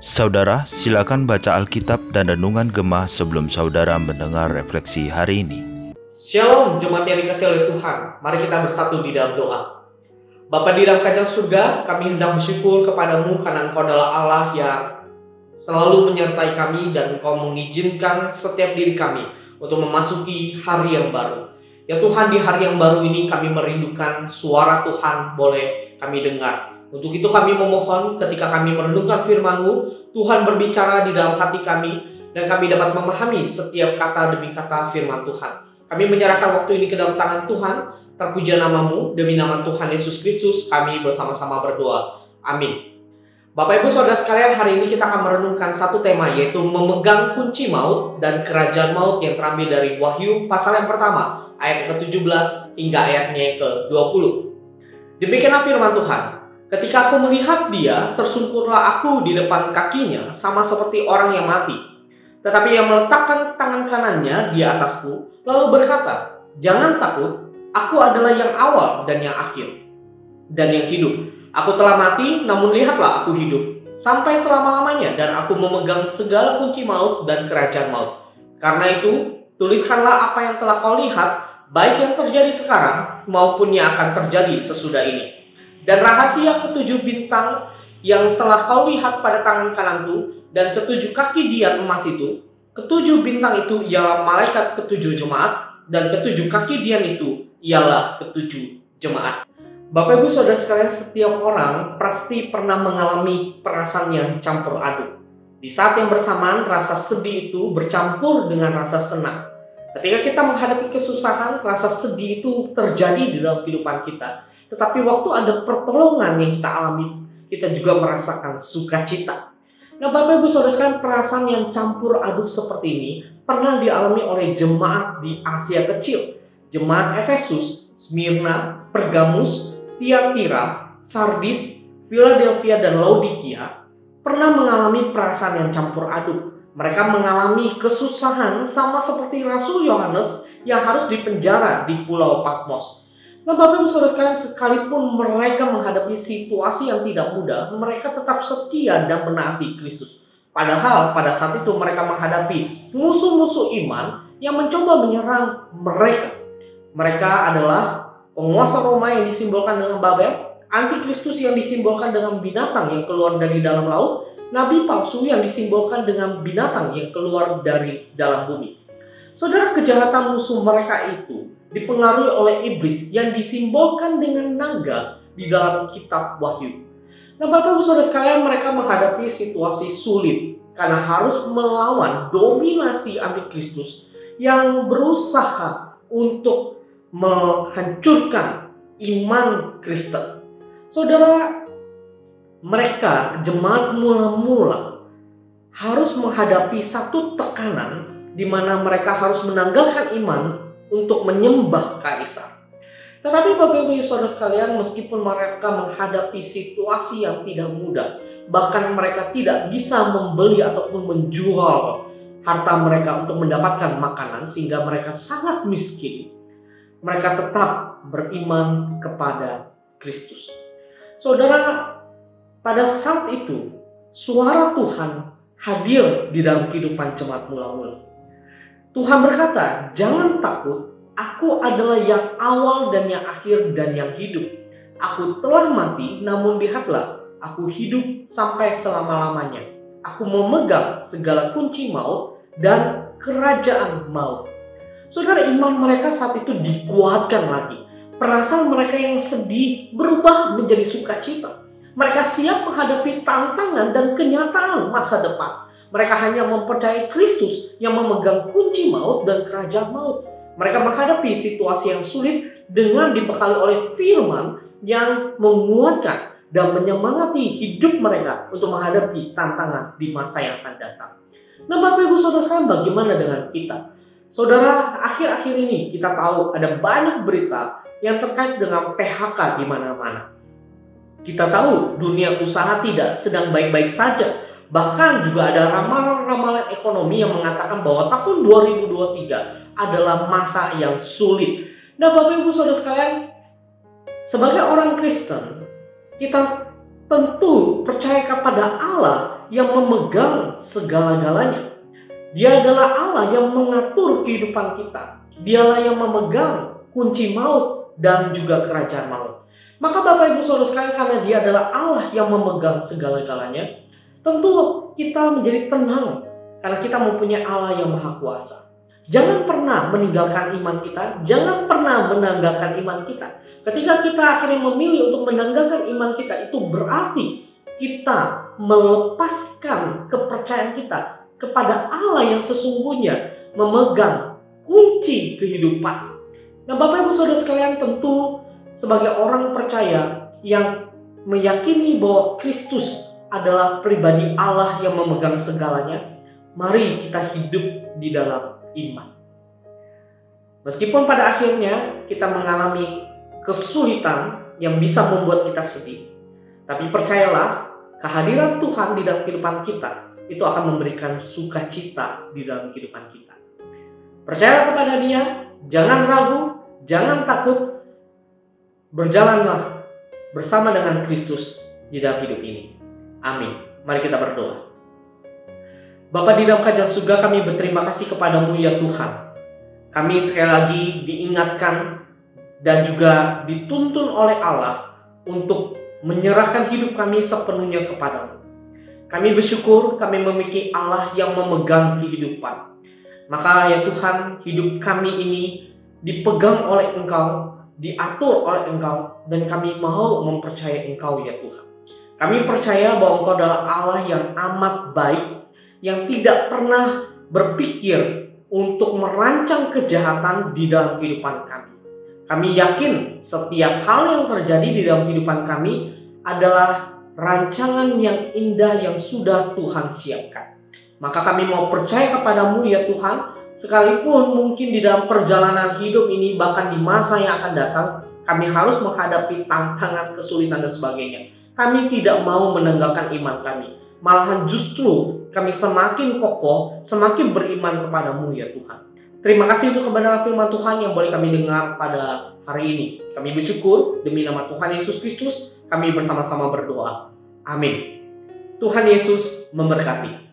Saudara, silakan baca Alkitab dan Renungan Gemah sebelum saudara mendengar refleksi hari ini. Shalom jemaat yang dikasih oleh Tuhan. Mari kita bersatu di dalam doa. Bapa di dalam kajang surga, kami hendak bersyukur kepadamu karena engkau adalah Allah yang selalu menyertai kami dan engkau mengizinkan setiap diri kami untuk memasuki hari yang baru. Ya Tuhan di hari yang baru ini kami merindukan suara Tuhan boleh kami dengar. Untuk itu kami memohon ketika kami merenungkan firman-Mu, Tuhan berbicara di dalam hati kami dan kami dapat memahami setiap kata demi kata firman Tuhan. Kami menyerahkan waktu ini ke dalam tangan Tuhan. Terpuja namamu, demi nama Tuhan Yesus Kristus, kami bersama-sama berdoa. Amin. Bapak Ibu Saudara sekalian, hari ini kita akan merenungkan satu tema yaitu memegang kunci maut dan kerajaan maut yang terambil dari Wahyu pasal yang pertama, ayat ke-17 hingga ayatnya ke-20. Demikianlah firman Tuhan. Ketika aku melihat dia, tersungkurlah aku di depan kakinya, sama seperti orang yang mati. Tetapi yang meletakkan tangan kanannya di atasku, lalu berkata, Jangan takut, aku adalah yang awal dan yang akhir, dan yang hidup. Aku telah mati, namun lihatlah aku hidup, sampai selama-lamanya, dan aku memegang segala kunci maut dan kerajaan maut. Karena itu, tuliskanlah apa yang telah kau lihat, baik yang terjadi sekarang, maupun yang akan terjadi sesudah ini dan rahasia ketujuh bintang yang telah kau lihat pada tangan kananku dan ketujuh kaki dian emas itu, ketujuh bintang itu ialah malaikat ketujuh jemaat dan ketujuh kaki dian itu ialah ketujuh jemaat. Bapak Ibu Saudara sekalian, setiap orang pasti pernah mengalami perasaan yang campur aduk. Di saat yang bersamaan, rasa sedih itu bercampur dengan rasa senang. Ketika kita menghadapi kesusahan, rasa sedih itu terjadi di dalam kehidupan kita. Tetapi waktu ada pertolongan yang kita alami, kita juga merasakan sukacita. Nah Bapak Ibu Saudara sekalian perasaan yang campur aduk seperti ini pernah dialami oleh jemaat di Asia Kecil. Jemaat Efesus, Smyrna, Pergamus, Tiatira, Sardis, Philadelphia, dan Laodikia pernah mengalami perasaan yang campur aduk. Mereka mengalami kesusahan sama seperti Rasul Yohanes yang harus dipenjara di Pulau Patmos. Nah Bapak Ibu Saudara sekalian sekalipun mereka menghadapi situasi yang tidak mudah, mereka tetap setia dan menaati Kristus. Padahal pada saat itu mereka menghadapi musuh-musuh iman yang mencoba menyerang mereka. Mereka adalah penguasa Roma yang disimbolkan dengan Babel, antikristus yang disimbolkan dengan binatang yang keluar dari dalam laut, nabi palsu yang disimbolkan dengan binatang yang keluar dari dalam bumi. Saudara kejahatan musuh mereka itu dipengaruhi oleh iblis yang disimbolkan dengan naga di dalam kitab Wahyu. Nah, Bapak Ibu Saudara sekalian, mereka menghadapi situasi sulit karena harus melawan dominasi antikristus yang berusaha untuk menghancurkan iman Kristen. Saudara, mereka jemaat mula-mula harus menghadapi satu tekanan di mana mereka harus menanggalkan iman untuk menyembah kaisar. Tetapi Bapak Ibu Saudara sekalian, meskipun mereka menghadapi situasi yang tidak mudah, bahkan mereka tidak bisa membeli ataupun menjual harta mereka untuk mendapatkan makanan sehingga mereka sangat miskin. Mereka tetap beriman kepada Kristus. Saudara, pada saat itu suara Tuhan hadir di dalam kehidupan jemaat mula-mula. Tuhan berkata, "Jangan takut, aku adalah yang awal dan yang akhir dan yang hidup. Aku telah mati, namun lihatlah, aku hidup sampai selama-lamanya. Aku memegang segala kunci maut dan kerajaan maut." Saudara, iman mereka saat itu dikuatkan lagi. Perasaan mereka yang sedih berubah menjadi sukacita. Mereka siap menghadapi tantangan dan kenyataan masa depan mereka hanya mempercayai Kristus yang memegang kunci maut dan kerajaan maut. Mereka menghadapi situasi yang sulit dengan dibekali oleh firman yang menguatkan dan menyemangati hidup mereka untuk menghadapi tantangan di masa yang akan datang. Nah Bapak Ibu Saudara sekalian bagaimana dengan kita? Saudara, akhir-akhir ini kita tahu ada banyak berita yang terkait dengan PHK di mana-mana. Kita tahu dunia usaha tidak sedang baik-baik saja Bahkan juga ada ramalan-ramalan ekonomi yang mengatakan bahwa tahun 2023 adalah masa yang sulit. Nah Bapak Ibu Saudara sekalian, sebagai orang Kristen, kita tentu percaya kepada Allah yang memegang segala-galanya. Dia adalah Allah yang mengatur kehidupan kita. Dialah yang memegang kunci maut dan juga kerajaan maut. Maka Bapak Ibu Saudara sekalian karena dia adalah Allah yang memegang segala-galanya, tentu kita menjadi tenang karena kita mempunyai Allah yang maha kuasa. Jangan pernah meninggalkan iman kita, jangan pernah menanggalkan iman kita. Ketika kita akhirnya memilih untuk menanggalkan iman kita, itu berarti kita melepaskan kepercayaan kita kepada Allah yang sesungguhnya memegang kunci kehidupan. Nah, Bapak Ibu Saudara sekalian, tentu sebagai orang percaya yang meyakini bahwa Kristus adalah pribadi Allah yang memegang segalanya, mari kita hidup di dalam iman. Meskipun pada akhirnya kita mengalami kesulitan yang bisa membuat kita sedih, tapi percayalah kehadiran Tuhan di dalam kehidupan kita itu akan memberikan sukacita di dalam kehidupan kita. Percayalah kepada Dia, jangan ragu, jangan takut, berjalanlah bersama dengan Kristus di dalam hidup ini. Amin. Mari kita berdoa. Bapak di dalam kerajaan surga kami berterima kasih kepadamu ya Tuhan. Kami sekali lagi diingatkan dan juga dituntun oleh Allah untuk menyerahkan hidup kami sepenuhnya kepadamu. Kami bersyukur kami memiliki Allah yang memegang kehidupan. Maka ya Tuhan, hidup kami ini dipegang oleh Engkau, diatur oleh Engkau, dan kami mau mempercayai Engkau ya Tuhan. Kami percaya bahwa Engkau adalah Allah yang amat baik, yang tidak pernah berpikir untuk merancang kejahatan di dalam kehidupan kami. Kami yakin setiap hal yang terjadi di dalam kehidupan kami adalah rancangan yang indah yang sudah Tuhan siapkan. Maka kami mau percaya kepadamu ya Tuhan, sekalipun mungkin di dalam perjalanan hidup ini bahkan di masa yang akan datang, kami harus menghadapi tantangan, kesulitan dan sebagainya. Kami tidak mau meninggalkan iman kami. Malahan justru kami semakin kokoh, semakin beriman kepadamu ya Tuhan. Terima kasih untuk kebenaran firman Tuhan yang boleh kami dengar pada hari ini. Kami bersyukur demi nama Tuhan Yesus Kristus, kami bersama-sama berdoa. Amin. Tuhan Yesus memberkati.